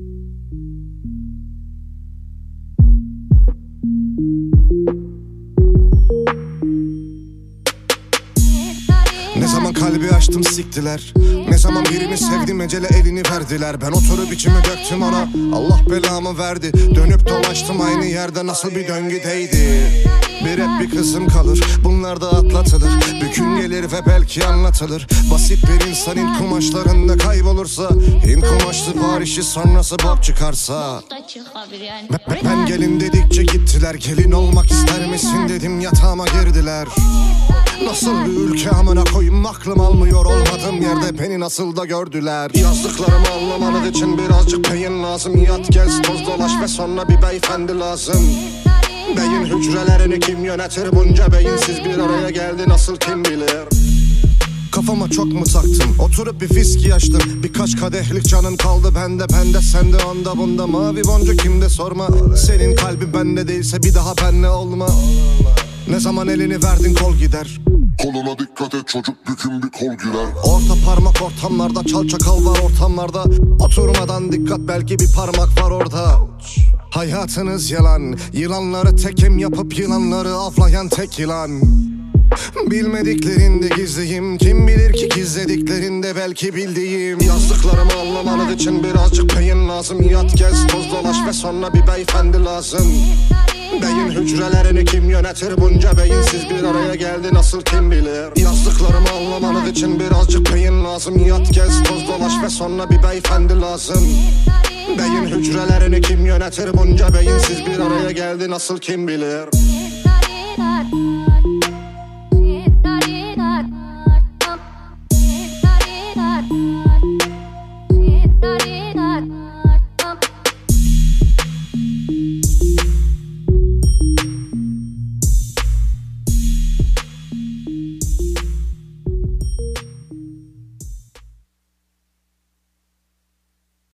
Ne zaman kalbi açtım siktiler. Ne zaman birini sevdim ecele elini verdiler. Ben oturup içimi döktüm ona. Allah belamı verdi. Dönüp dolaştım aynı yerde. Nasıl bir döngüdeydi Bir hep bir kızım kalır. Bunlar da atlatılır. Bir gün gelir ve belki anlatılır. Basit bir insanın kumaşlarında kaybolursa Hint kumaşlı Paris'i sonrası bok çıkarsa. Ben, ben gelin dedikçe gittiler. Gelin olmak ister misin dedim. Yatağıma girdiler. Nasıl bir ülke amına koyayım? Aklım almıyor. Olmadığım yerde beni nasıl da gördüler. Yazdıklarımı anlamanız için birazcık beyin lazım. Yat gez toz dolaş ve sonra bir beyefendi lazım Beyin hücrelerini kim yönetir? Bunca beyinsiz bir araya geldi nasıl kim bilir? Kafama çok mu taktın? Oturup bir viski açtım Birkaç kadehlik canın kaldı bende Bende sende onda bunda. Mavi boncuk kimde sorma. Senin kalbin bende değilse bir daha benle olma. Ne zaman elini verdin kol gider Koluna dikkat et çocuk bükün bir kol girer Orta parmak ortamlarda çal çakal var ortamlarda. Oturmadan dikkat belki bir parmak var orada. Hayatınız yalan Yılanları tekim yapıp yılanları avlayan tek yılan. Bilmediklerinde gizliyim Kim bilir ki gizlediklerinde belki bildiğim. Yazdıklarımı anlamanız için birazcık beyin lazım. Yat gez toz dolaş ve sonra bir beyefendi lazım Beyin hücrelerini kim yönetir? Bunca beyinsiz bir araya geldi nasıl kim bilir? Yazdıklarımı anlamanız için birazcık beyin lazım. Yat gez toz dolaş ve sonra bir beyefendi lazım. Beyin hücrelerini kim yönetir? Bunca beyinsiz bir araya geldi nasıl kim bilir